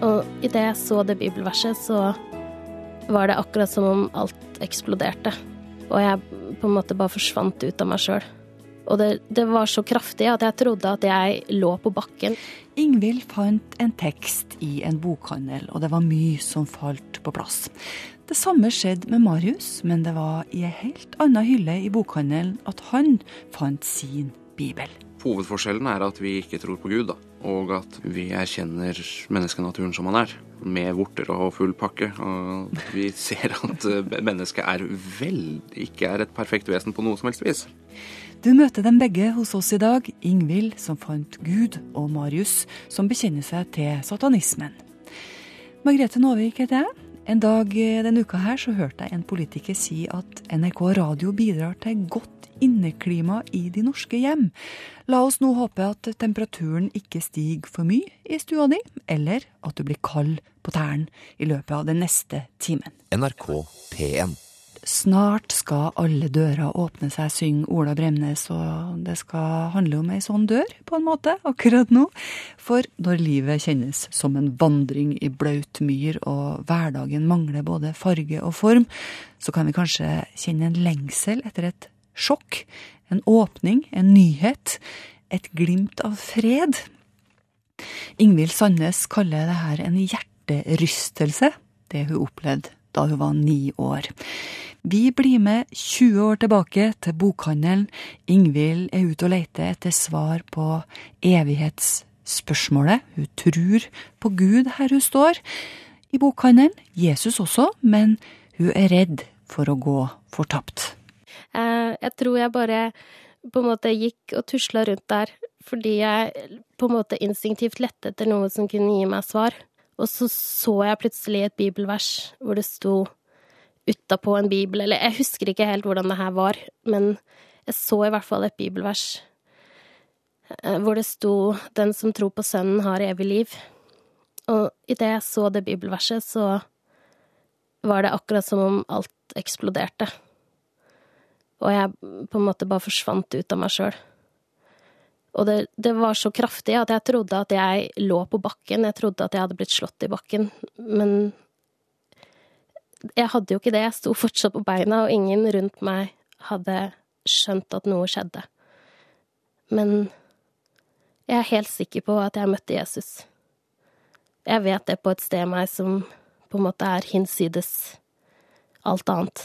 Og idet jeg så det bibelverset, så var det akkurat som om alt eksploderte. Og jeg på en måte bare forsvant ut av meg sjøl. Og det, det, var så kraftig at jeg trodde at jeg lå på bakken. Ingvild fant en tekst i en bokhandel, og det var mye som falt på plass. Det samme skjedde med Marius, men det var i ei helt anna hylle i bokhandelen at han fant sin bibel. Hovedforskjellen er at vi ikke tror på Gud, da. Og at vi erkjenner menneskenaturen som han er. Med vorter og full pakke. Og vi ser at eh, mennesket er vel ikke er et perfekt vesen på noe som helst vis. Du møter dem begge hos oss i dag. Ingvild, som fant Gud, og Marius, som bekjenner seg til satanismen. Margrethe Nåvik heter jeg. En dag denne uka her så hørte jeg en politiker si at NRK Radio bidrar til godt inneklima i de norske hjem. La oss nå håpe at temperaturen ikke stiger for mye i stua di, eller at du blir kald på tærne i løpet av den neste timen. NRK P1 Snart skal alle dører åpne seg, synger Ola Bremnes, og det skal handle om ei sånn dør, på en måte, akkurat nå. For når livet kjennes som en vandring i blaut myr, og hverdagen mangler både farge og form, så kan vi kanskje kjenne en lengsel etter et sjokk, en åpning, en nyhet, et glimt av fred. Ingvild Sandnes kaller det her en hjerterystelse, det hun opplevde da hun var ni år. Vi blir med 20 år tilbake til bokhandelen. Ingvild er ute og leter etter svar på evighetsspørsmålet. Hun tror på Gud her hun står. I bokhandelen Jesus også, men hun er redd for å gå fortapt. Eh, jeg tror jeg bare på en måte gikk og tusla rundt der fordi jeg på en måte instinktivt lette etter noe som kunne gi meg svar. Og så så jeg plutselig et bibelvers hvor det sto utapå en bibel, eller jeg husker ikke helt hvordan det her var, men jeg så i hvert fall et bibelvers eh, hvor det sto 'Den som tror på Sønnen, har evig liv'. Og idet jeg så det bibelverset, så var det akkurat som om alt eksploderte og jeg på en måte bare forsvant ut av meg sjøl. Og det, det, var så kraftig at jeg trodde at jeg lå på bakken, jeg trodde at jeg hadde blitt slått i bakken, men jeg hadde jo ikke det, jeg sto fortsatt på beina, og ingen rundt meg hadde skjønt at noe skjedde. Men jeg er helt sikker på at jeg møtte Jesus. Jeg vet det på et sted meg som på en måte er hinsides alt annet.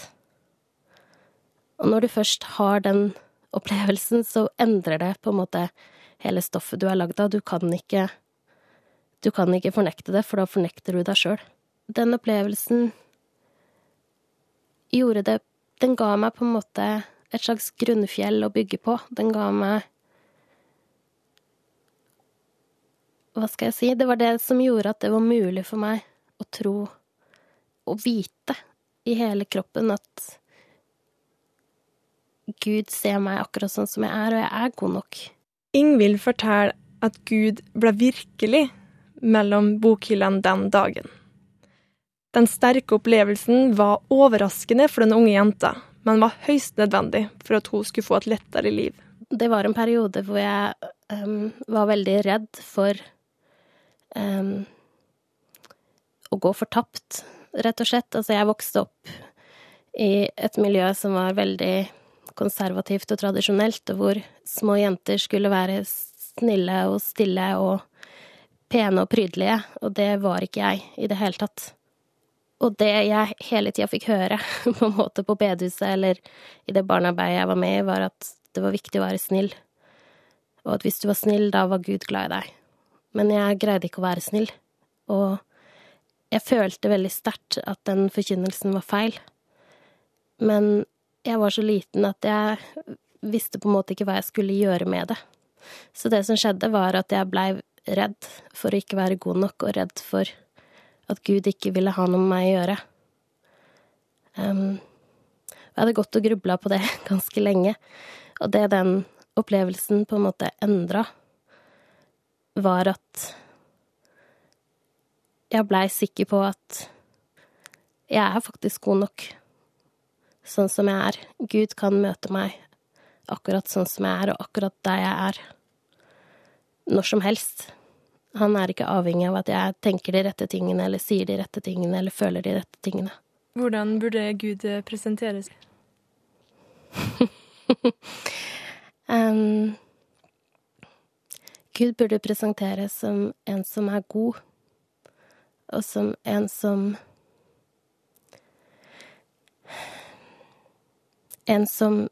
Og når du først har den opplevelsen, så endrer det på en måte hele stoffet du er lagd av. Du kan ikke Du kan ikke fornekte det, for da fornekter du deg sjøl. Den opplevelsen gjorde det Den ga meg på en måte et slags grunnfjell å bygge på. Den ga meg Hva skal jeg si? Det var det som gjorde at det var mulig for meg å tro og vite i hele kroppen at Gud ser meg akkurat sånn som jeg er, og jeg er god nok. Ingvild forteller at Gud ble virkelig mellom bokhyllene den dagen. Den sterke opplevelsen var overraskende for den unge jenta, men var høyst nødvendig for at hun skulle få et lettere liv. Det var en periode hvor jeg um, var veldig redd for um, å gå fortapt, rett og slett. Altså, jeg vokste opp i et miljø som var veldig konservativt og tradisjonelt, og hvor små jenter skulle være snille og stille og pene og prydelige, og det var ikke jeg i det hele tatt. Og det jeg hele tida fikk høre, på en måte på bedehuset eller i det barnearbeidet jeg var med i, var at det var viktig å være snill, og at hvis du var snill, da var Gud glad i deg. Men jeg greide ikke å være snill, og jeg følte veldig sterkt at den forkynnelsen var feil. Men jeg var så liten at jeg visste på en måte ikke hva jeg skulle gjøre med det. Så det som skjedde, var at jeg blei redd for å ikke være god nok, og redd for at Gud ikke ville ha noe med meg å gjøre. Um, jeg hadde gått og grubla på det ganske lenge, og det den opplevelsen på en måte endra, var at jeg blei sikker på at jeg er faktisk god nok sånn som jeg er. Gud kan møte meg akkurat sånn som jeg er, og akkurat der jeg er. Når som helst. Han er ikke avhengig av at jeg tenker de rette tingene, eller sier de rette tingene, eller føler de rette tingene. Hvordan burde Gud presenteres? um, Gud burde presenteres som en som er god, og som en som En som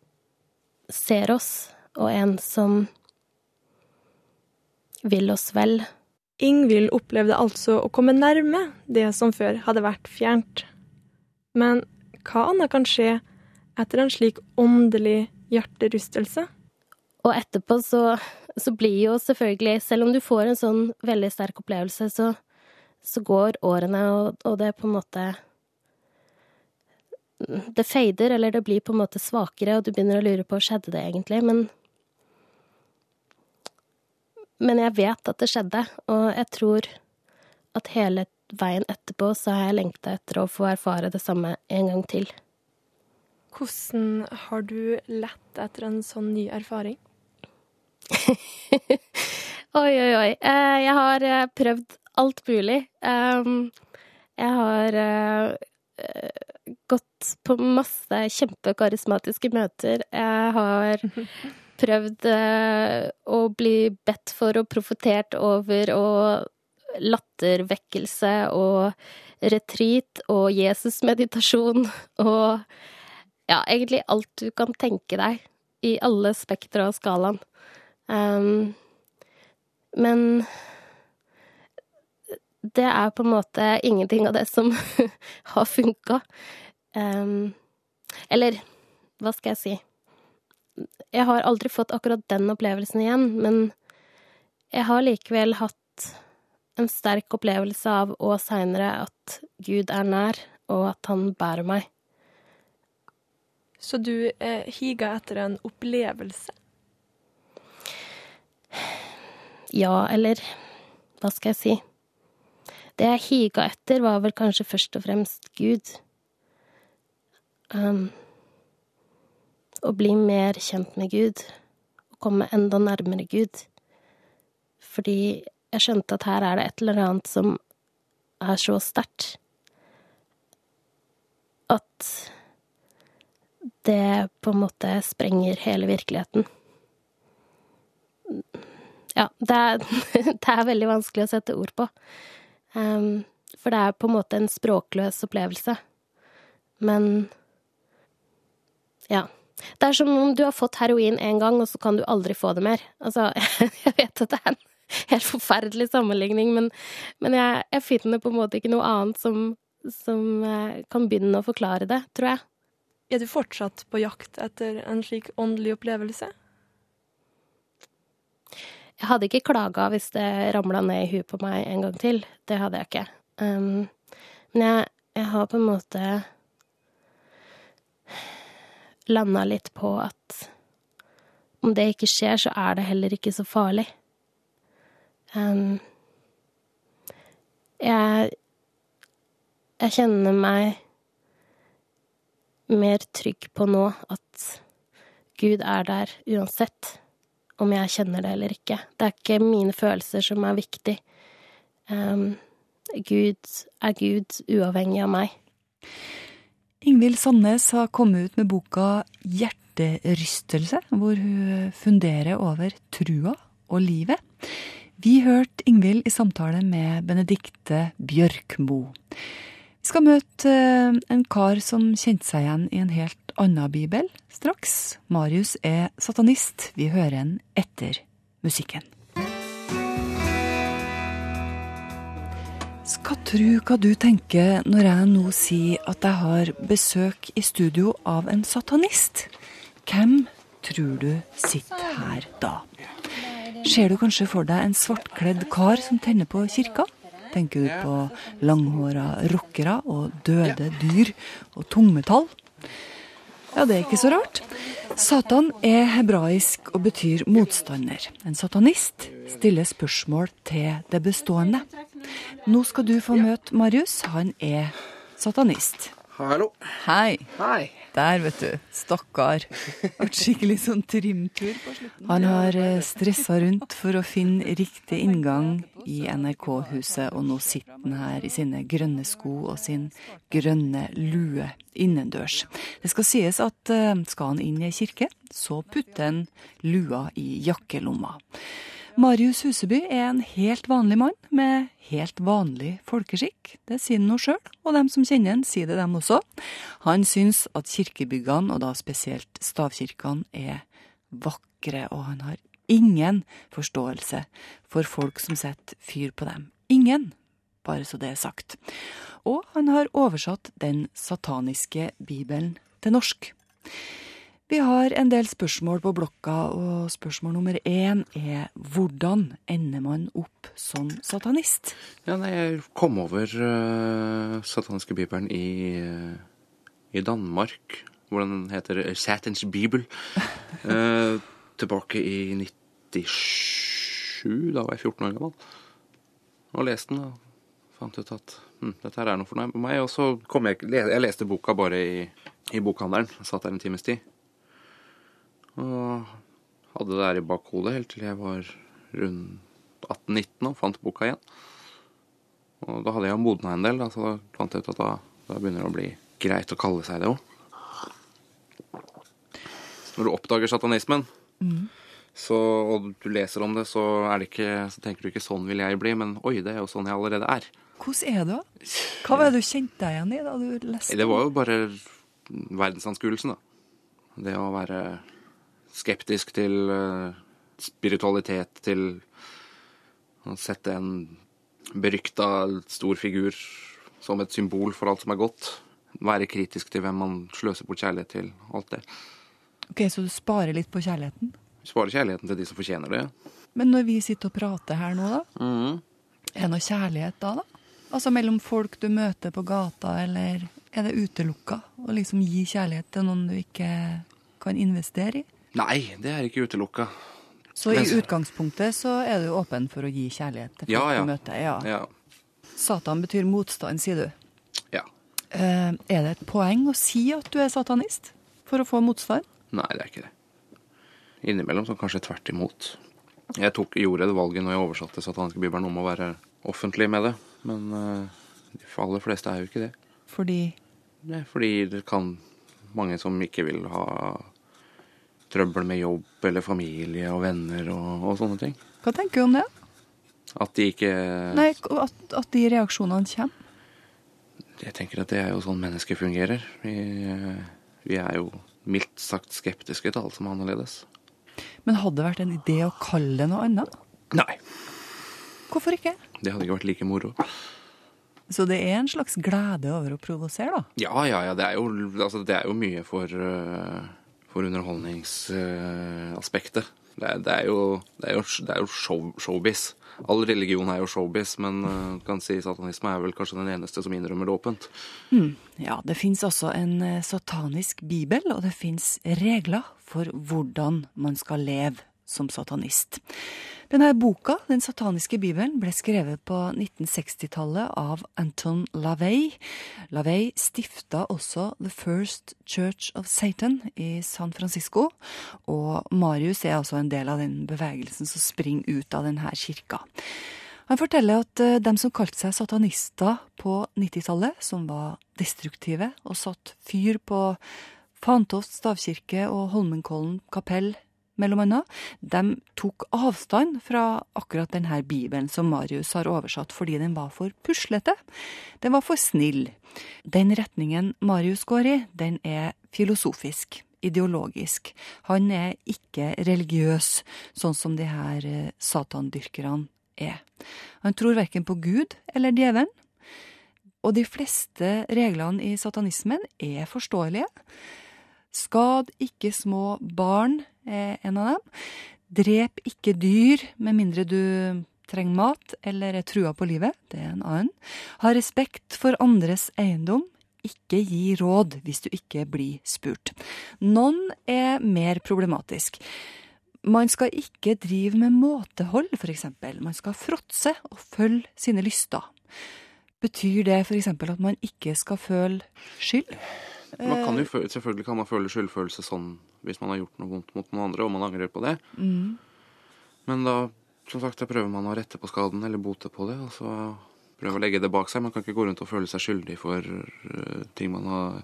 ser oss, og en som vil oss vel. Ingvild opplevde altså å komme nærme det som før hadde vært fjernt. Men hva annet kan skje etter en slik åndelig hjerterystelse? Og etterpå så, så blir jo selvfølgelig, selv om du får en sånn veldig sterk opplevelse, så, så går årene, og, og det på en måte det fader, eller det blir på en måte svakere, og du begynner å lure på skjedde det egentlig, men Men jeg vet at det skjedde, og jeg tror at hele veien etterpå så har jeg lengta etter å få erfare det samme en gang til. Hvordan har du lett etter en sånn ny erfaring? oi, oi, oi. Eh, jeg har eh, prøvd alt mulig. Jeg har eh, gått på masse kjempekarismatiske møter. Jeg har prøvd eh, å bli bedt for og profetert over og lattervekkelse og retreat og Jesusmeditasjon og ja, egentlig alt du kan tenke deg i alle spekter av skalaen. Um, men det er på en måte ingenting av det som har funka. Um, eller hva skal jeg si? Jeg har aldri fått akkurat den opplevelsen igjen, men jeg har likevel hatt en sterk opplevelse av, og seinere, at Gud er nær, og at han bærer meg. Så du eh, higa etter en opplevelse? Ja, eller hva skal jeg si? Det jeg higa etter, var vel kanskje først og fremst Gud. Um, å bli mer kjent med Gud. Å komme enda nærmere Gud. Fordi jeg skjønte at her er det et eller annet som er så sterkt at det på en måte sprenger hele virkeligheten. Ja, det er, det er veldig vanskelig å sette ord på. Um, for det er på en måte en språkløs opplevelse. Men ja. Det er som om du har fått heroin én gang, og så kan du aldri få det mer. Altså, jeg vet at det er en helt forferdelig sammenligning, men, men jeg, jeg, finner på en måte ikke noe annet som, som eh, kan begynne å forklare det, tror jeg. Er du fortsatt på jakt etter en slik åndelig opplevelse? Jeg hadde ikke klaga hvis det ramla ned i huet på meg en gang til. Det hadde jeg ikke. Um, men jeg, jeg, har på en måte landa litt på at om det ikke skjer, så er det heller ikke så farlig. Um, jeg Jeg kjenner meg mer trygg på nå at Gud er der uansett om jeg kjenner det eller ikke. Det er ikke mine følelser som er viktig. Um, Gud er Gud, uavhengig av meg. Ingvild Sandnes har kommet ut med boka Hjerterystelse, hvor hun funderer over trua og livet. Vi hørte Ingvild i samtale med Benedikte Bjørkmo. Vi skal møte eh, en kar som kjente seg igjen i en helt annen bibel straks. Marius er satanist. Vi hører en etter musikken. Skal tru hva du tenker når jeg nå sier at jeg har besøk i studio av en satanist. Hvem tror du sitter her da? Ser du kanskje for deg en svartkledd kar som tenner på kirka? Tenker du på langhåra rockere og døde dyr og tungmetall? Ja, det er ikke så rart. Satan er hebraisk og betyr motstander. En satanist stiller spørsmål til det bestående. Nå skal du få møte Marius. Han er satanist. Hallo. Hei. Hei. Der, vet du. Stakkar. Vært skikkelig sånn trimtur på slutten. Han har eh, stressa rundt for å finne riktig inngang i NRK-huset, og nå sitter han her i sine grønne sko og sin grønne lue innendørs. Det skal sies at eh, skal han inn i ei kirke, så putter han lua i jakkelomma. Marius Huseby er en helt vanlig mann med helt vanlig folkeskikk. Det sier han nå sjøl, og dem som kjenner han sier det dem også. Han syns at kirkebyggene, og da spesielt stavkirkene, er vakre, og han har ingen forståelse for folk som setter fyr på dem. Ingen, bare så det er sagt. Og han har oversatt den sataniske bibelen til norsk. Vi har en del spørsmål på blokka, og spørsmål nummer én er hvordan ender man opp som satanist? Ja, nei, jeg kom over uh, sataniske bibelen i, uh, i Danmark, hvor den heter Satans bibel. Uh, tilbake i 97, da var jeg 14 år gammel. Og leste den og fant ut at hm, dette her er noe for meg. Og så kom jeg Jeg leste boka bare i, i bokhandelen. Satt der en times tid. Og hadde det der i bakhodet helt til jeg var rundt 18-19 og fant boka igjen. Og da hadde jeg modna en del, da, så da fant jeg ut at da, da begynner det å bli greit å kalle seg det òg. Når du oppdager satanismen, mm. så, og du leser om det, så, det ikke, så, tenker du ikke 'sånn vil jeg bli', men 'oi, det er jo sånn jeg allerede er'. Hvordan er det? Hva var det du kjente deg igjen i da du leste? Det var jo bare verdensanskuelsen, da. Det å være skeptisk til uh, spiritualitet, til å sette en berykta stor figur som et symbol for alt som er godt. Være kritisk til hvem man sløser bort kjærlighet til. Alt det. Ok, Så du sparer litt på kjærligheten? Sparer kjærligheten til de som fortjener det. Men når vi sitter og prater her nå, da? Mm. Er det noe kjærlighet da, da? Altså mellom folk du møter på gata, eller er det utelukka å liksom gi kjærlighet til noen du ikke kan investere i? Nei, det er ikke utelukka. Så i utgangspunktet så er du åpen for å gi kjærlighet til folk ja, ja. du møter? Ja. ja. Satan betyr motstand, sier du. Ja. Uh, er det et poeng å si at du er satanist for å få motstand? Nei, det er ikke det. Innimellom så kanskje tvert imot. Jeg tok, gjorde det valget når jeg oversatte sataniske bibelen om å være offentlig med det, men uh, de aller fleste er jo ikke det. Fordi? Det fordi det kan mange som ikke vil ha trøbbel med jobb eller familie og venner og, og sånne ting. Hva tenker du om det? At de ikke Nei, at, at de reaksjonene kommer? Jeg tenker at det er jo sånn mennesker fungerer. Vi, vi er jo mildt sagt skeptiske til alt som er annerledes. Men hadde det vært en idé å kalle det noe annet? Nei. Hvorfor ikke? Det hadde ikke vært like moro. Så det er en slags glede over å provosere, da? Ja, ja, ja. Det er jo, altså, det er jo mye for uh for underholdningsaspektet. Det, det, er jo, det det er jo show, showbiz. All religion er jo showbiz, men uh, kan si satanisme er vel kanskje den eneste som innrømmer det åpent. Mm. Ja, det fins også en uh, satanisk bibel, og det fins regler for hvordan man skal leve som satanist. Denne boka, Den sataniske bibelen, ble skrevet på 1960-tallet av Anton Lavey. Lavey stifta også The First Church of Satan i San Francisco, og Marius er altså en del av den bevegelsen som springer ut av denne kirka. Han forteller at eh, de som kalte seg satanister på 90-tallet, som var destruktive og satt fyr på Fantoft stavkirke og Holmenkollen kapell mellom de tok avstand fra akkurat denne bibelen som Marius har oversatt fordi den var for puslete. Den var for snill. Den retningen Marius går i, den er filosofisk, ideologisk. Han er ikke religiøs, sånn som de her eh, satandyrkerne er. Han tror verken på Gud eller djevelen. Og de fleste reglene i satanismen er forståelige. Skad ikke små barn en av dem. Drep ikke dyr med mindre du trenger mat eller er trua på livet. Det er en annen. Ha respekt for andres eiendom. Ikke gi råd hvis du ikke blir spurt. Noen er mer problematisk. Man skal ikke drive med måtehold, f.eks. Man skal fråtse og følge sine lyster. Betyr det f.eks. at man ikke skal føle skyld? Man kan jo, føle- selvfølgelig kan man føle skyldfølelse sånn hvis man har gjort noe vondt mot noen andre, og man angrer på det. Mm. Men da, som sagt, da prøver man å rette på skaden eller bote på det, og så prøve å legge det bak seg. Man kan ikke gå rundt og føle seg skyldig for eh, ting man har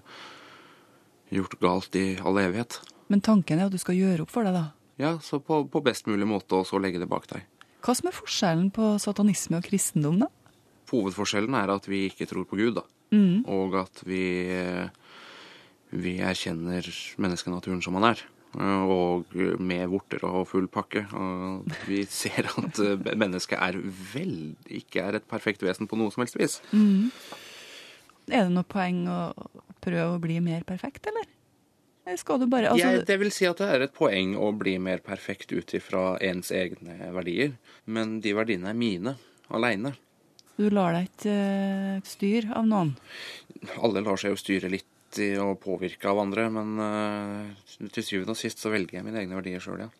gjort galt i all evighet. Men tanken er at du skal gjøre opp for deg, da. Ja, så på, på best mulig måte, og så legge det bak deg. Hva som er forskjellen på satanisme og kristendom, da? Hovedforskjellen er at vi ikke tror på Gud, da. Mm. Og at vi, eh, vi erkjenner menneskenaturen som han er. Og med vorter og full pakke. Og vi ser at eh, mennesket er vel ikke er et perfekt vesen på noe som helst vis. Mm. Er det noe poeng å prøve å bli mer perfekt, eller? Eller skal du bare altså, Jeg, det vil si at det er et poeng å bli mer perfekt ut ifra ens egne verdier. Men de verdiene er mine aleine. Du lar deg ikke eh, styre av noen? Alle lar seg jo styre litt i å påvirke av andre, men eh, til syvende og sist så velger jeg mine egne verdier sjøl, ja.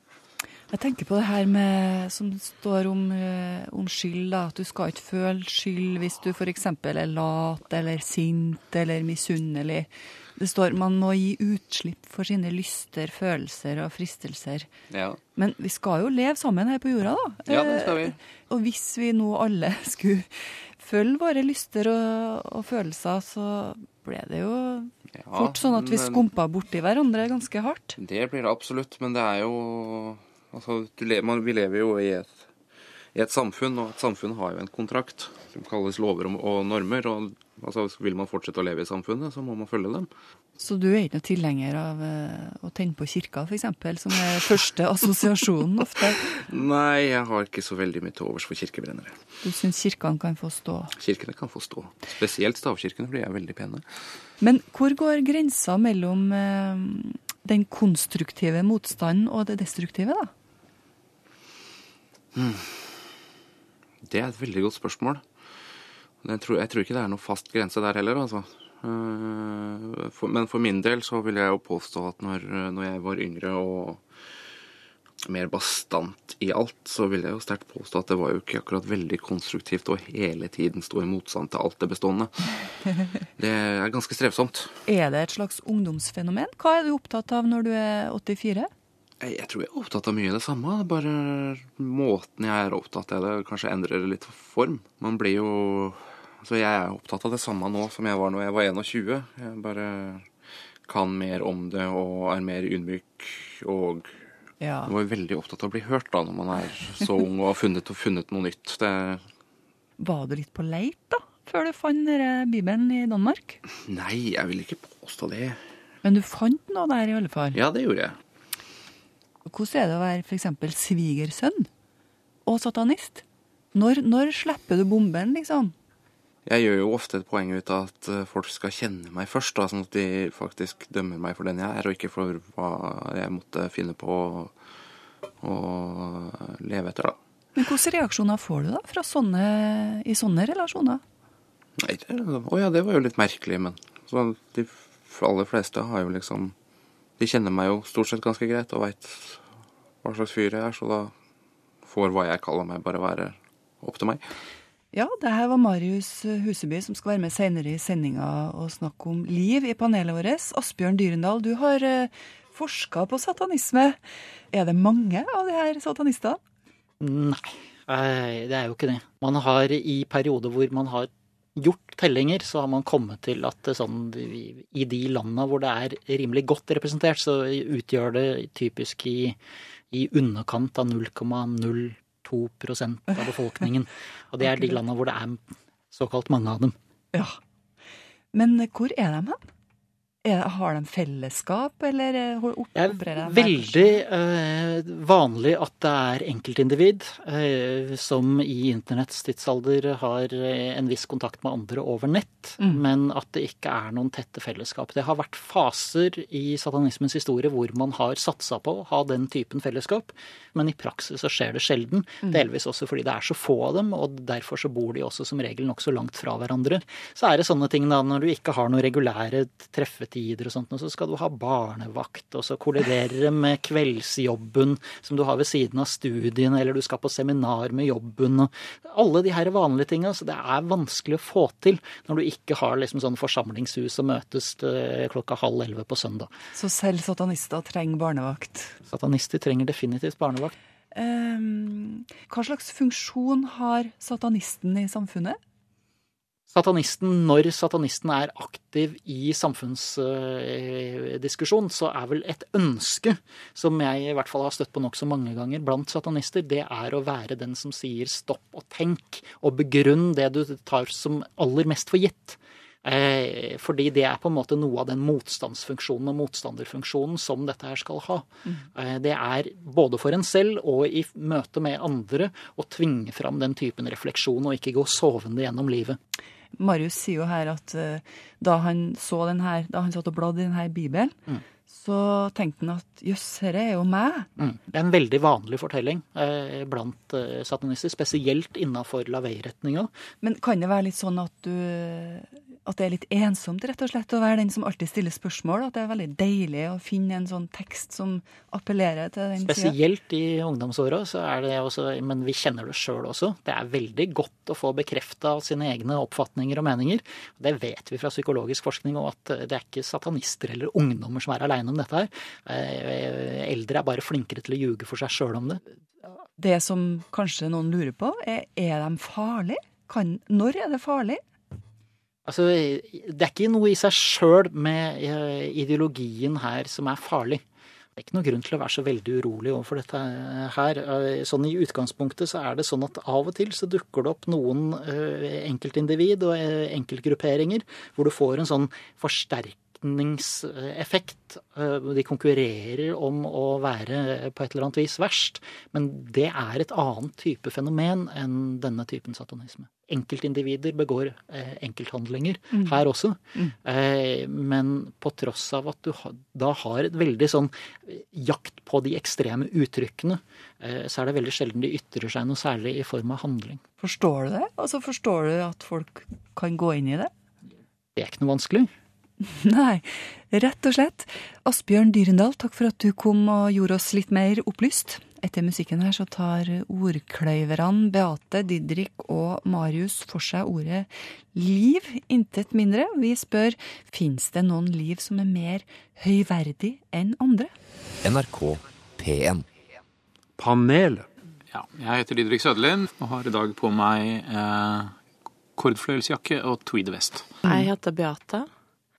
Jeg tenker på det her med, som står om, eh, om skyld, da, at du skal ikke føle skyld hvis du f.eks. er lat eller sint eller misunnelig. Det står man må gi utslipp for sine lyster, følelser og fristelser. ja. Men vi skal jo leve sammen her på jorda, da. Ja, det skal vi. Eh, Og hvis vi nå alle skulle følge våre lyster og, og følelser, så ble det jo Ja, fort sånn at vi men- skumpa borti hverandre ganske hardt. Det blir det absolutt, men det er jo Altså, du le- man, vi lever jo i et, i et samfunn, og et samfunn har jo en kontrakt som kalles lover og normer. og altså, Vil man fortsette å leve i samfunnet, så må man følge dem. Så du er ikke noen tilhenger av eh, å tenne på kirka, f.eks., som er første assosiasjonen ofte? Nei, jeg har ikke så veldig mye til overs for kirkebrennere. Du syns kirkene kan få stå. Kirkene kan få stå. Spesielt stavkirkene, for de er veldig pene. Men hvor går grensa mellom eh, den konstruktive motstanden og det destruktive, da? Det er et veldig godt spørsmål. Jeg tror, jeg tror ikke det er noe fast grense der heller, altså. Eh, For, men for min del så vil jeg jo påstå at når, når jeg var yngre og mer bastant i alt, så vil jeg jo sterkt påstå at det var jo ikke akkurat veldig konstruktivt å hele tiden stå i motstand til alt det bestående. Det er ganske strevsomt. Er det et slags ungdomsfenomen? Hva er du opptatt av når du er 84? Jeg tror jeg er opptatt av mye av det samme. Bare måten jeg er opptatt av det, kanskje endrer litt form. Man blir jo Altså, jeg er opptatt av det samme nå som jeg var når jeg var 21. Jeg bare kan mer om det og er mer ydmyk og Ja. jeg var veldig opptatt av å bli hørt da når man er så ung og har funnet, og funnet noe nytt. Det, Var du litt på leit, da? Før du fant Bibelen i Danmark? nei, jeg vil ikke påstå det. Men du fant noe der, i alle fall. Ja, det gjorde jeg. Hvordan er det å være f.eks. svigersønn og satanist? Når, når slipper du bomben, liksom? Jeg gjør jo ofte et poeng ut av at eh, folk skal kjenne meg først, da, sånn at de faktisk dømmer meg for den jeg er, og ikke for hva jeg måtte finne på å, å leve etter, da. Men hvilke reaksjoner får du da fra sånne, i sånne relasjoner? Nei, det, å ja, det var jo litt merkelig, men så de aller fleste har jo liksom De kjenner meg jo stort sett ganske greit og veit hva slags fyr jeg er, så da får hva jeg kaller meg, bare være opp til meg. Ja, det her var Marius Huseby som skal være med senere i sendinga og snakke om liv i panelet vårt. Asbjørn Dyrendal, du har eh, forska på satanisme. Er det mange av de her satanistene? Nei, eh, det er jo ikke det. Man har i perioder hvor man har gjort tellinger, så har man kommet til at sånn, i de landene hvor det er rimelig godt representert, så utgjør det typisk i, i underkant av 0,02% av befolkningen. Og det er de landene hvor det er såkalt mange av dem. Ja. Men hvor er de hen? Det, har de fellesskap, eller opererer de Det er veldig eh, vanlig at det er enkeltindivid eh, som i internetts tidsalder har eh, en viss kontakt med andre over nett, Mm. men at det ikke er noen tette fellesskap. Det har vært faser i satanismens historie hvor man har satsa på å ha den typen fellesskap, men i praksis så skjer det sjelden. Mm. Delvis også fordi det er så få av dem, og derfor så bor de også som regel nokså langt fra hverandre. Så er det sånne ting da, når du ikke har noen regulære treffet juletider og sånt, og så skal du ha barnevakt, og så kolliderer det med kveldsjobben som du har ved siden av studiene, eller du skal på seminar med jobben, og alle de her vanlige tinga. Så det er vanskelig å få til når du ikke har liksom sånn forsamlingshus og møtes klokka halv elleve på søndag. Så selv satanister trenger barnevakt? Satanister trenger definitivt barnevakt. Um, hva slags funksjon har satanisten i samfunnet? Satanisten, når satanisten er aktiv i samfunnsdiskusjon, så er vel et ønske, som jeg i hvert fall har støtt på nokså mange ganger blant satanister, det er å være den som sier stopp og tenk, og begrunn det du tar som aller mest for gitt. Eh, fordi det er på en måte noe av den motstandsfunksjonen og motstanderfunksjonen som dette her skal ha. Mm. Eh, det er både for en selv og i møte med andre å tvinge fram den typen refleksjon og ikke gå sovende gjennom livet. Marius sier jo her at uh, da han så den her, da han satt og bladde i denne bibelen, mm. så tenkte han at jøss, dette er jo meg. Mm. Det er en veldig vanlig fortelling eh, blant eh, satanister, spesielt innafor laveiretninga. Men kan det være litt sånn at du at det er litt ensomt rett og slett å være den som alltid stiller spørsmål. At det er veldig deilig å finne en sånn tekst som appellerer til den. Spesielt siden. i ungdomsåra, så er det også Men vi kjenner det sjøl også. Det er veldig godt å få bekrefta sine egne oppfatninger og meninger. Det vet vi fra psykologisk forskning og at det er ikke satanister eller ungdommer som er aleine om dette her. Eh, eldre er bare flinkere til å ljuge for seg sjøl om det. Det som kanskje noen lurer på, er er de farlige? Kan, når er det farlig? Altså, det er ikke noe i seg sjøl med eh, ideologien her som er farlig. Det er ikke noe grunn til å være så veldig urolig overfor dette her. Eh, sånn I utgangspunktet så er det sånn at av og til så dukker det opp noen eh, enkeltindivid og enkeltgrupperinger hvor du får en sånn forsterkning forsterkningseffekt. Eh, de konkurrerer om å være på et eller annet vis verst. Men det er et annet type fenomen enn denne typen satanisme. Enkeltindivider begår eh, enkelthandlinger mm. her også. Mm. Eh, men på tross av at du da har et veldig sånn jakt på de ekstreme uttrykkene, så er det veldig sjelden de ytrer seg noe særlig i form av handling. Forstår du det? Altså Forstår du at folk kan gå inn i det? Det er ikke noe vanskelig. Nei, rett og slett. Asbjørn Dyrendal, takk for at du kom og gjorde oss litt mer opplyst. Etter musikken her så tar ordkløyverne Beate, Didrik og Marius for seg ordet liv, intet mindre. Vi spør fins det noen liv som er mer høyverdig enn andre? NRK P1 Panelet. Ja, jeg heter Didrik Søderlind og har i dag på meg eh, kordfløyelsjakke og tweedvest. Jeg heter Beate.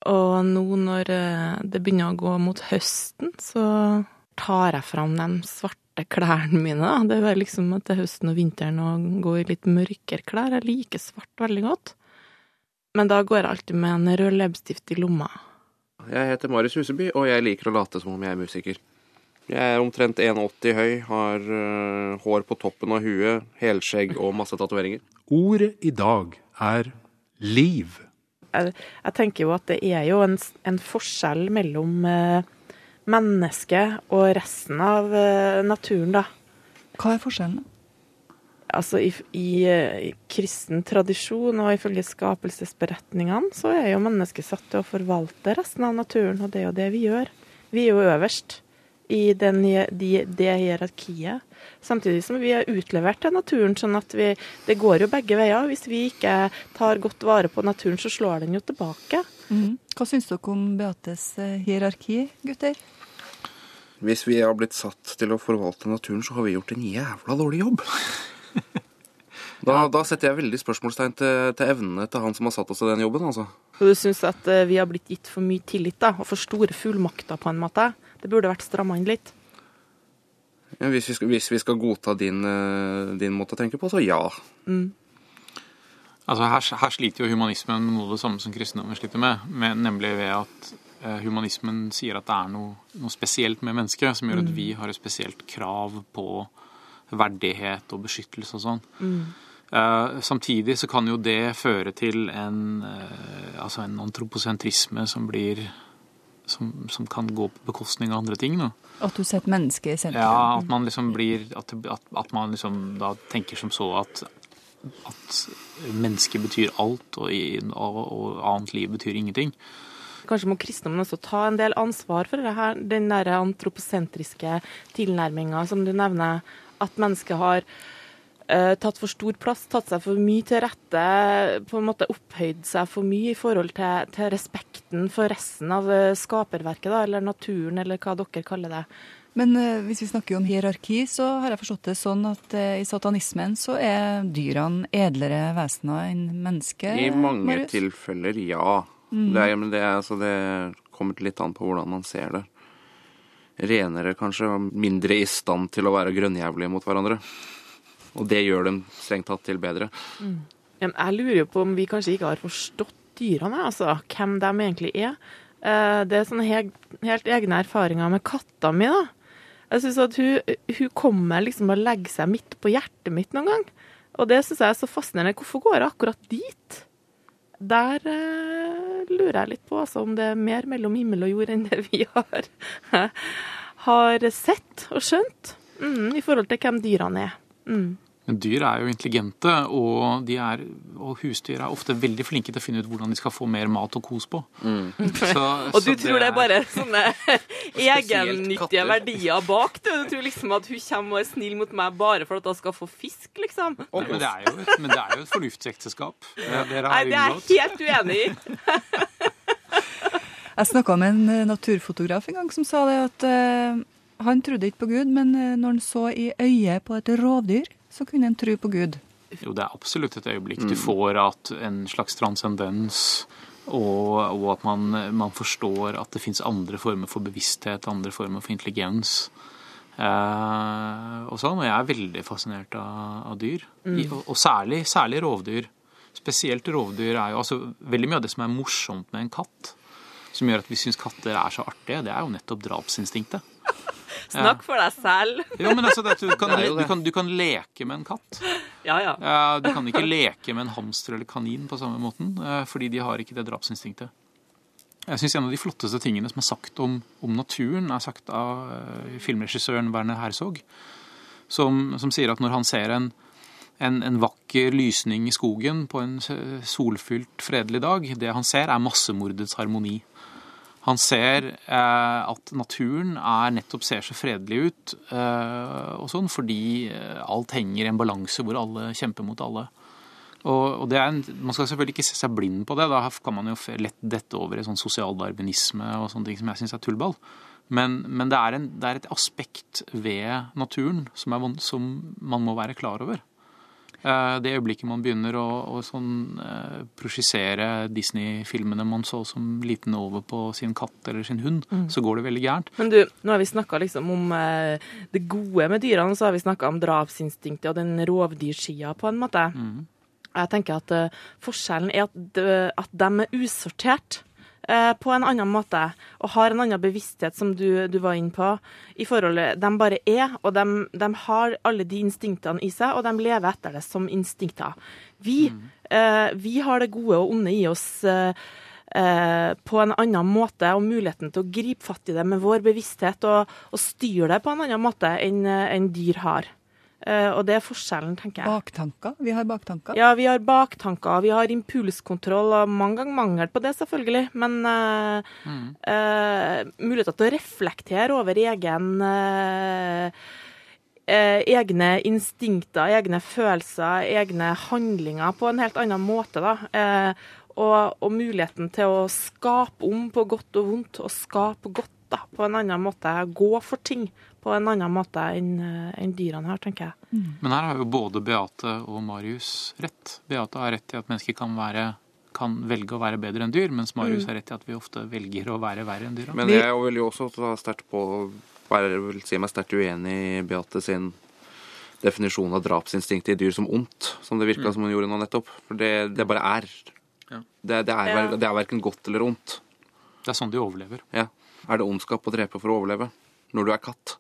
Og nå når eh, det begynner å gå mot høsten, så tar jeg fram de svarte klærne mine. Det er liksom at det er høsten og vinteren og gå i litt mørkere klær. Jeg liker svart veldig godt. Men da går jeg alltid med en rød leppestift i lomma. Jeg heter Marius Huseby, og jeg liker å late som om jeg er musiker. Jeg er omtrent 1,80 høy, har uh, hår på toppen av huet, helskjegg og masse tatoveringer. Ordet i dag er liv jeg, jeg, tenker jo at det er jo en, en forskjell mellom eh, mennesket og resten av eh, naturen, da. Hva er forskjellen? Altså, i, i, eh, i, kristen tradisjon og ifølge skapelsesberetningene, så er jo mennesket satt til å forvalte resten av naturen, og det er jo det vi gjør. Vi er jo øverst i den, de, det hierarkiet. Samtidig som vi er utlevert til naturen, sånn at vi, det går jo begge veier. Hvis vi ikke tar godt vare på naturen, så slår den jo tilbake. Mm. Hva syns dere om Beates eh, hierarki, gutter? Hvis vi har blitt satt til å forvalte naturen, så har vi gjort en jævla dårlig jobb. Da, da, setter jeg veldig spørsmålstegn til, til, evnene til han som har satt oss i den jobben. altså. Så Du syns at eh, vi har blitt gitt for mye tillit da, og for store fullmakter på en måte? Det burde vært stramma inn litt. Ja, hvis, vi skal, hvis, vi skal, godta din, eh, din, måte å tenke på, så ja. Mm. Altså her, her, sliter jo humanismen med noe av det samme som kristendommen sliter med, med, nemlig ved at uh, humanismen sier at det er noe, noe, spesielt med mennesket som gjør at mm. vi har et spesielt krav på verdighet og beskyttelse og sånn. Mm. Uh, samtidig så kan jo det føre til en, uh, altså en antroposentrisme som blir som, som, kan gå på bekostning av andre ting. Da. At du setter mennesket i sentrum? Ja, at man liksom blir At, at, at man liksom da tenker som så at, at mennesket betyr alt, og, og, og, annet liv betyr ingenting. Kanskje må kristendommen også ta en del ansvar for det her, den der antroposentriske tilnærminga som du nevner, at mennesket har eh, tatt for stor plass, tatt seg for mye til rette, på en måte opphøyd seg for mye i forhold til, til respekten for resten av eh, skaperverket, da, eller naturen, eller hva dere kaller det. Men eh, hvis vi snakker om hierarki, så har jeg forstått det sånn at eh, i satanismen så er dyrene edlere vesener enn mennesker? I mange Marius? tilfeller, ja. Det, er, men det, er, altså, det kommer litt an på hvordan man ser det. Renere kanskje, mindre i stand til å være grønnjævlige mot hverandre. Og det gjør dem strengt tatt til bedre. Men jeg lurer jo på om vi kanskje ikke har forstått dyrene, altså hvem de egentlig er. Eh, Det er sånne helt egne erfaringer med katta mi, da. Jeg syns at hun, hun kommer liksom og legger seg midt på hjertet mitt noen gang. Og det syns jeg er så fascinerende. Hvorfor går jeg akkurat dit? Der eh, lurer jeg litt på altså, om det er mer mellom himmel og jord enn det vi har, har sett og skjønt, mm, i forhold til hvem dyrene er. Mm. Men dyr er jo intelligente, og, de er, og husdyr er ofte veldig flinke til å finne ut hvordan de skal få mer mat og kos på. Så, Og du tror det er bare sånne egennyttige verdier bak? Du, du tror liksom at hun kommer og er snill mot meg bare for at hun skal få fisk, liksom? Nei, men, det er jo, et- men det er jo et fornuftsekteskap. Det- Nei, det er jeg helt uenig i. Jeg snakka med en eh, naturfotograf en gang som sa det at eh, han trodde ikke på Gud, men eh, når han så i øyet på et rovdyr, så kunne han tro på Gud. Jo, det er absolutt et øyeblikk du får at en slags transcendens, og, og at man, man forstår at det fins andre former for bevissthet, andre former for intelligens. Eh, og sånn, og jeg er veldig fascinert av, av dyr. I, og, og særlig, særlig rovdyr. Spesielt rovdyr er jo altså Veldig mye av det som er morsomt med en katt, som gjør at vi syns katter er så artige, det er jo nettopp drapsinstinktet. Snakk for deg selv. Jo, men altså, du, kan, du, kan, du kan leke med en katt. Ja, ja. Ja, du kan ikke leke med en hamster eller kanin på samme måten, eh, fordi de har ikke det drapsinstinktet. Jeg syns en av de flotteste tingene som er sagt om, om naturen, er sagt av eh, filmregissøren Werner Herzog, som, som sier at når han ser en, en, en vakker lysning i skogen på en solfylt, fredelig dag, det han ser, er massemordets harmoni. Han ser eh, at naturen er nettopp ser så fredelig ut, eh, og sånn, fordi eh, alt henger i en balanse hvor alle kjemper mot alle. Og, en, Man skal selvfølgelig ikke se seg blind på det. Da kan man jo lett dette over i sånn sosialdarwinisme og sånne ting som jeg syns er tullball. Men, men det, er en, det er et aspekt ved naturen som, er, som man må være klar over. Eh, Det øyeblikket man begynner å, å sånn, eh, prosjisere Disney-filmene man så som liten over på sin katt eller sin hund, så går det veldig gærent. Men du, nå har vi snakka liksom om eh, det gode med dyrene, så har vi snakka om drapsinstinktet og den rovdyrskia på en måte. Jeg tenker at forskjellen er at, de- at de er usortert på en annen måte, og har en annen bevissthet, som du, du var inne på. I forholdet, De bare er, og de, de har alle de instinktene i seg, og de lever etter det som instinkter. Vi, eh, vi har det gode og onde i oss. eh, eh, på en annen måte, og muligheten til å gripe fatt i det med vår bevissthet og, og styre det på en annen måte enn en dyr har. Eh, og det er forskjellen, tenker jeg. Baktanker. Vi har baktanker. Ja, vi har baktanker, vi har impulskontroll, og mange ganger mangel på det, selvfølgelig. Men uh, mm. uh, muligheter til å reflektere over egen uh, eh, egne instinkter, egne følelser, egne handlinger på en helt annen måte, da. Eh, og, og muligheten til å skape om på godt og vondt, og skape godt da, på en annen måte. Gå for ting på en annen måte enn en dyrene har, tenker jeg. Men her har jo både Beate og Marius rett. Beate har rett i at mennesker kan, være, kan velge å være bedre enn dyr, mens Marius har rett i at vi ofte velger å være verre enn dyr. Men jeg vil jo også ta sterkt på være, vil si meg sterkt uenig i Beate sin definisjon av drapsinstinktet i dyr som ondt, som det virka som hun gjorde nå nettopp. For det, det bare er. Ja. Det, det, er det er verken godt eller ondt. Det er sånn de overlever. Ja. Er det ondskap å drepe for å overleve? Når du er katt?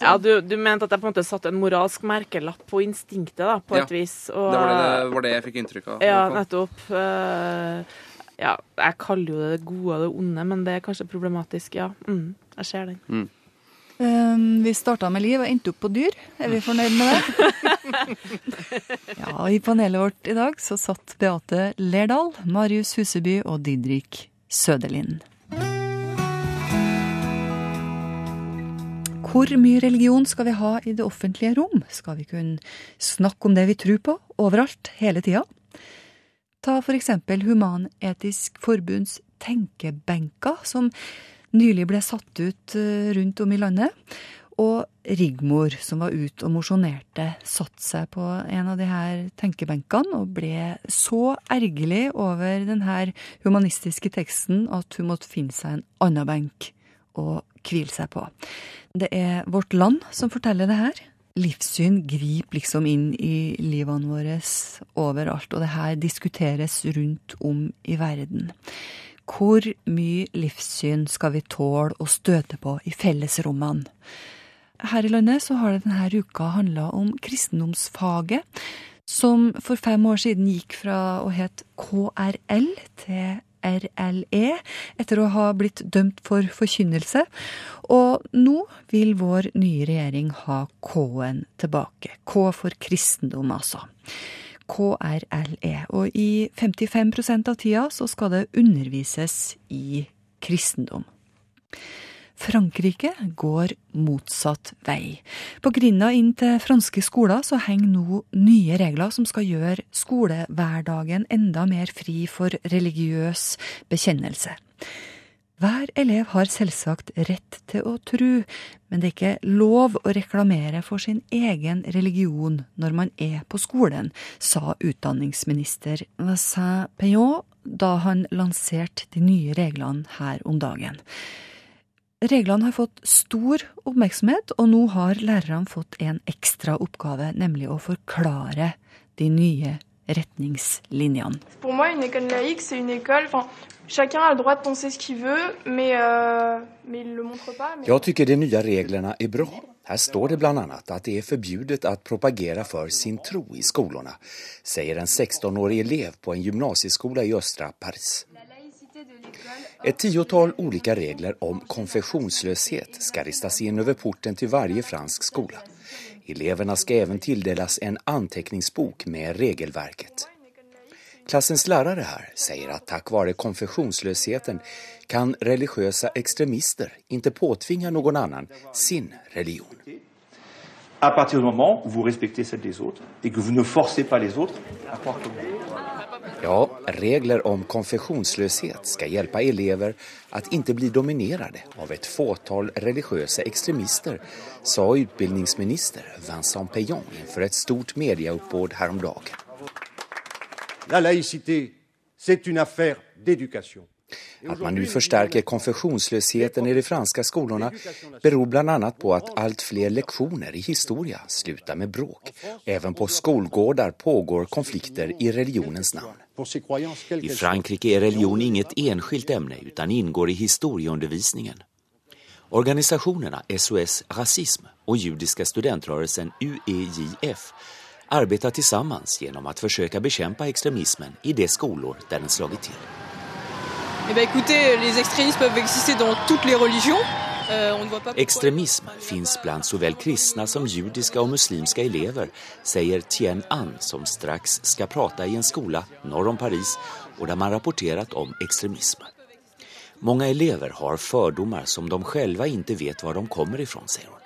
Ja, du, du mente at jeg på en måte satte en moralsk merkelapp på instinktet, da, på Ja, et vis. Og, Det var det, det var det jeg fikk inntrykk av. Ja, nettopp. Uh, ja, jeg kaller jo det det gode og det onde, men det er kanskje problematisk, ja. Mm, jeg ser den. Um, vi starta med liv og endte opp på dyr. Er vi fornøyd med det? ja, I panelet vårt i dag så satt Beate Lerdal, Marius Huseby og Didrik Søderlind. Hvor mye religion skal vi ha i det offentlige rom? Skal vi kunne snakke om det vi tror på, overalt, hele tida? Ta for eksempel Human-Etisk Forbunds tenkebenker, som nylig ble satt ut eh, rundt om i landet. Og Rigmor, som var ute og mosjonerte, satte seg på en av de her tenkebenkene og ble så ergerlig over den her humanistiske teksten at hun måtte finne seg en annen benk å hvile seg på. Det er Vårt Land som forteller det her. Livssyn griper liksom inn i livene våre overalt, og det her diskuteres rundt om i verden. Hvor mye livssyn skal vi tåle å støte på i fellesrommene? Her i landet så har det denne uka handla om kristendomsfaget, som for fem år siden gikk fra å het KRL til RLE etter å ha blitt dømt for forkynnelse. Og nå vil vår nye regjering ha K-en tilbake. K for kristendom, altså. KRLE. Og i 55% av tida så skal det undervises i kristendom. Frankrike går motsatt vei. På grinda inn til franske skoler så henger nå nye regler som skal gjøre skolehverdagen enda mer fri for religiøs bekjennelse. Hver elev har selvsagt rett til å tru, men det er ikke lov å reklamere for sin egen religion når man er på skolen, sa utdanningsminister Vassin Payon da han lanserte de nye reglene her om dagen. Reglene har fått stor oppmerksomhet, og nå har lærerne fått en ekstra oppgave, nemlig å forklare de nye retningslinjene. For meg, en école laïque, c'est une école. Enfin, chacun a le droit de penser ce qu'il veut, mais, euh, mais il le montre pas. Mais... Jag tycker de nya reglerna är bra. Här står det bland annat att det är förbjudet att propagera för sin tro i skolorna, säger en 16-årig elev på en gymnasieskola i östra Paris. Ett tiotal olika regler om konfessionslöshet ska ristas in över porten till varje fransk skola. Eleverna ska även tilldelas en anteckningsbok med regelverket. Klassens lärare här säger att tack vare konfessionslösheten kan religiösa extremister inte påtvinga någon annan sin religion. À partir du moment où vous respectez celle des autres et que vous ne forcez pas les autres à croire comme vous. Ja, regler om konfessionsløshet skal hjelpe elever att ikke bli dominerade av et fåtal religiøse ekstremister, sa utbildningsminister Vincent Payon inför et stort mediauppbåd häromdagen. La laïcité, c'est une affaire d'éducation. Att man nu förstärker konfessionslösheten i de franska skolorna beror bland annat på att allt fler lektioner i historia slutar med bråk. Även på skolgårdar pågår konflikter i religionens namn. I Frankrike är religion inget enskilt ämne utan ingår i historieundervisningen. Organisationerna SOS Rasism och judiska studentrörelsen UEJF arbetar tillsammans genom att försöka bekämpa extremismen i de skolor där den slagit till. Eh bien, écoutez, les extrémistes peuvent exister dans toutes les religions. Euh, Extremism finns bland såväl kristna som judiska och muslimska elever, säger Tien An som strax ska prata i en skola norr om Paris och där man rapporterat om extremism. Många elever har fördomar som de själva inte vet var de kommer ifrån, säger hon.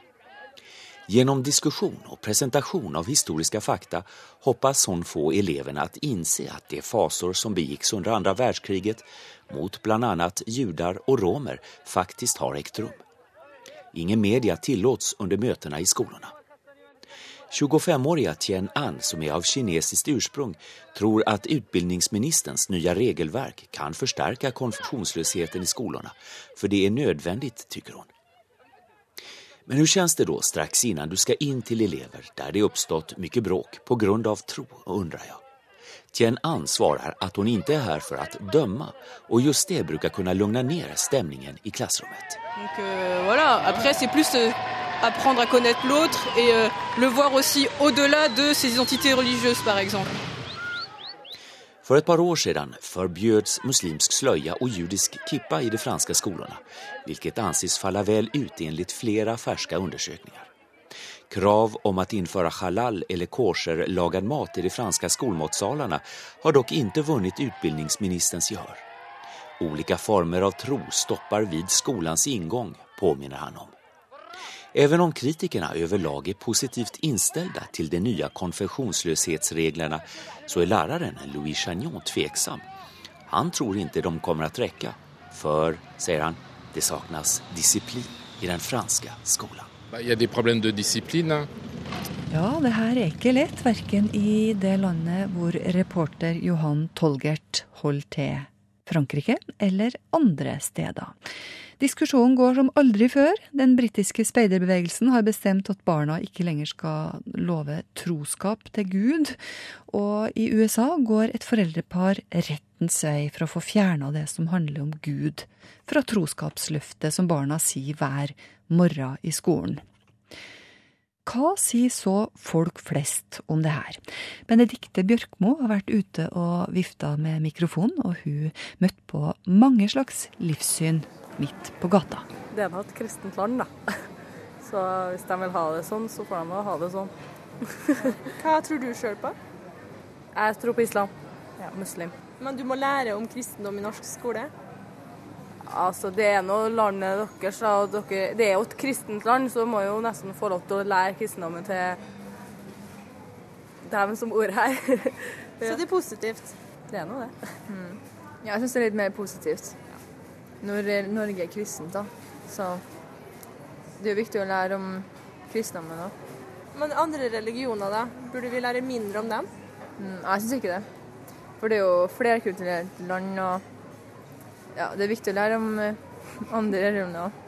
Genom diskusjon og presentasjon av historiske fakta hoppas hon få elevene att inse at de fasor som begicks under andra världskriget mot bland annat judar og romer faktiskt har ägt rum. Ingen media tillåts under møtene i skolorna. 25-åriga Tien An, som er av kinesiskt ursprung, tror at utbildningsministerns nye regelverk kan forsterke konfesjonsløsheten i skolorna. for det er nødvendig, tycker hon. Men hur känns det då strax innan du ska in till elever där det uppstått mycket bråk på grund av tro, undrar jag. Tien An svarar att hon inte är här för att döma och just det brukar kunna lugna ner stämningen i klassrummet. Donc euh, voilà, après c'est plus euh, apprendre à connaître l'autre et euh, le voir aussi au-delà de ses identités religieuses par exemple. För et par år siden förbjöds muslimsk sløya og judisk kippa i de franske skolorna, vilket anses falla väl ut enligt flere ferske undersökningar. Krav om å innføre halal eller kosher lagad mat i de franske skolmatsalarna har dock ikke vunnet utbildningsministerns gehör. Olika former av tro stoppar vid skolans ingång, påminner han om. Även om kritikerna överlag är positivt inställda till de nya konfessionslöshetsreglerna så är läraren Louis Chagnon tveksam. Han tror inte de kommer att räcka. För, säger han, det saknas disciplin i den franska skolan. Il y problem med problèmes de discipline. hein. Ja, det her er ikke lett, verken i det landet hvor reporter Johan Tolgert holder til, Frankrike, eller andre steder. Diskusjonen går som aldri før. Den britiske speiderbevegelsen har bestemt at barna ikke lenger skal love troskap til Gud. Og i USA går et foreldrepar rettens vei for å få fjerna det som handler om Gud, fra troskapsløftet som barna sier hver morgen i skolen. Hva sier så folk flest om det her? Benedikte Bjørkmo har vært ute og vifta med mikrofon, og hun møtte på mange slags livssyn midt på gata. Det er da et kristent land, da. Så hvis de vil ha det sånn, så får de ha det sånn. Hva tror du sjøl på? Jeg tror på islam. Ja, muslim. Men du må lære om kristendom i norsk skole? Altså, det er nå landet deres, da, og dere, det er jo et kristent land, så må jo nesten få lov til å lære kristendommen til dem som bor her. Så det er positivt? Det er nå det. Ja, jeg syns det er litt mer positivt. Når Norge er kristent, da. Så det er jo viktig å lære om kristendommen òg. Men andre religioner, da? Burde vi lære mindre om dem? Mm, jeg syns ikke det. For det er jo flerkulturelt land, og ja, det er viktig å lære om eh, andre religioner òg.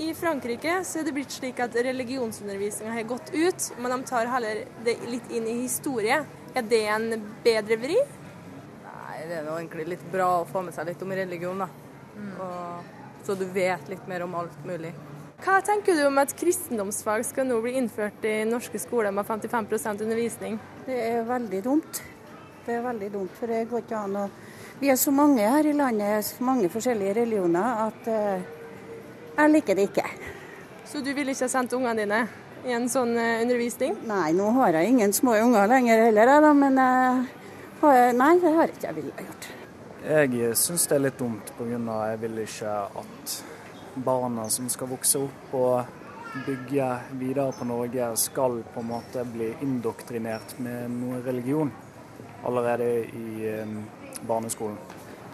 I Frankrike så er det blitt slik at religionsundervisninga har gått ut, men de tar heller det litt inn i historie. Er det en bedre vri? Nei, det er nå egentlig litt bra å få med seg litt om religion, da. Og, så du vet litt mer om alt mulig. Hva tenker du om at kristendomsfag skal nå bli innført i norske skoler med 55% undervisning? Det er veldig dumt. Det er veldig dumt, for det går ikke an å Vi er så mange her i landet, så mange forskjellige religioner, at uh, jeg liker det ikke. Så du ville ikke ha sendt ungene dine i en sånn uh, undervisning? Nei, nå har jeg ingen små unger lenger heller, da, men uh, nei, det har jeg ikke jeg ville gjort. Jeg syns det er litt dumt pga. jeg vil ikke at barna som skal vokse opp og bygge videre på Norge, skal på en måte bli indoktrinert med noe religion allerede i eh, barneskolen.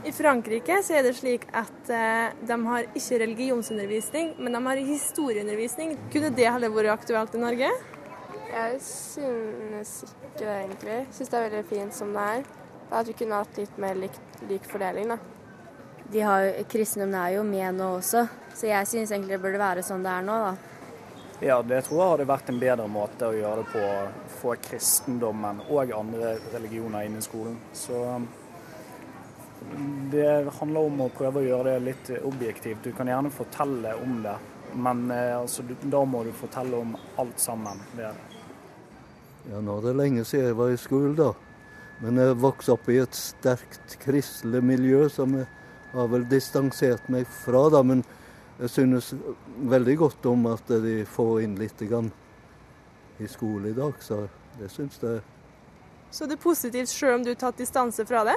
I Frankrike så er det slik at eh, de har ikke religionsundervisning, men de har historieundervisning. Kunne det heller vært aktuelt i Norge? Jeg synes ikke det, egentlig. Jeg synes det er veldig fint som det er. At vi kunne hatt litt mer lik, lik fordeling, da. De har, kristendommen er jo med nå også, så jeg synes egentlig det burde være sånn det er nå, da. Ja, det tror jeg hadde vært en bedre måte å gjøre det på. å Få kristendommen og andre religioner inn i skolen. Så det handler om å prøve å gjøre det litt objektivt. Du kan gjerne fortelle om det, men eh, altså, du, da må du fortelle om alt sammen. Det, Ja, nå er det lenge siden jeg var i skolen, da. Men jeg vokste opp i et sterkt kristelig miljø som jeg har vel distansert meg fra. da, Men jeg synes veldig godt om at de får inn litt grann i skole i dag. Så det syns jeg Så det er positivt selv om du har tatt distanse fra det?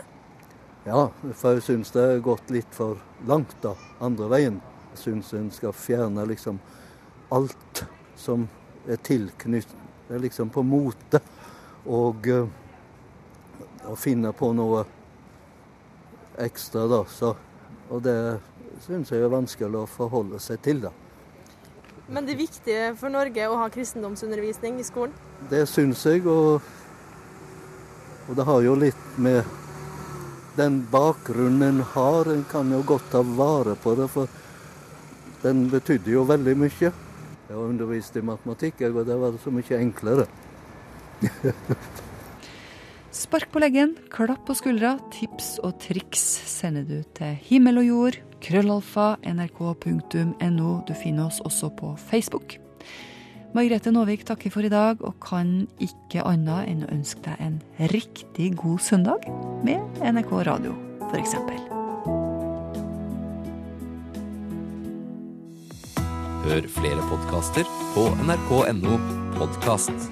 Ja, for jeg syns det har gått litt for langt, da. Andre veien. Jeg syns en skal fjerne liksom alt som er tilknyttet Det liksom på mote. Og eh, å finne på noe ekstra, da. Så, og det syns jeg er vanskelig å forholde seg til, da. Men det er viktig for Norge å ha kristendomsundervisning i skolen? Det syns jeg, og, og det har jo litt med den bakgrunnen en har. En kan jo godt ta vare på det, for den betydde jo veldig mye. Jeg har undervist i matematikk, og det var så mye enklere. Spark på leggen, klapp på skuldra, tips og triks sender du til himmel og jord, krøllalfa, nrk.no. Du finner oss også på Facebook. Margrethe Nåvik takker for i dag, og kan ikke annet enn å ønske deg en riktig god søndag med NRK Radio, f.eks. Hør flere podkaster på nrk.no podkast.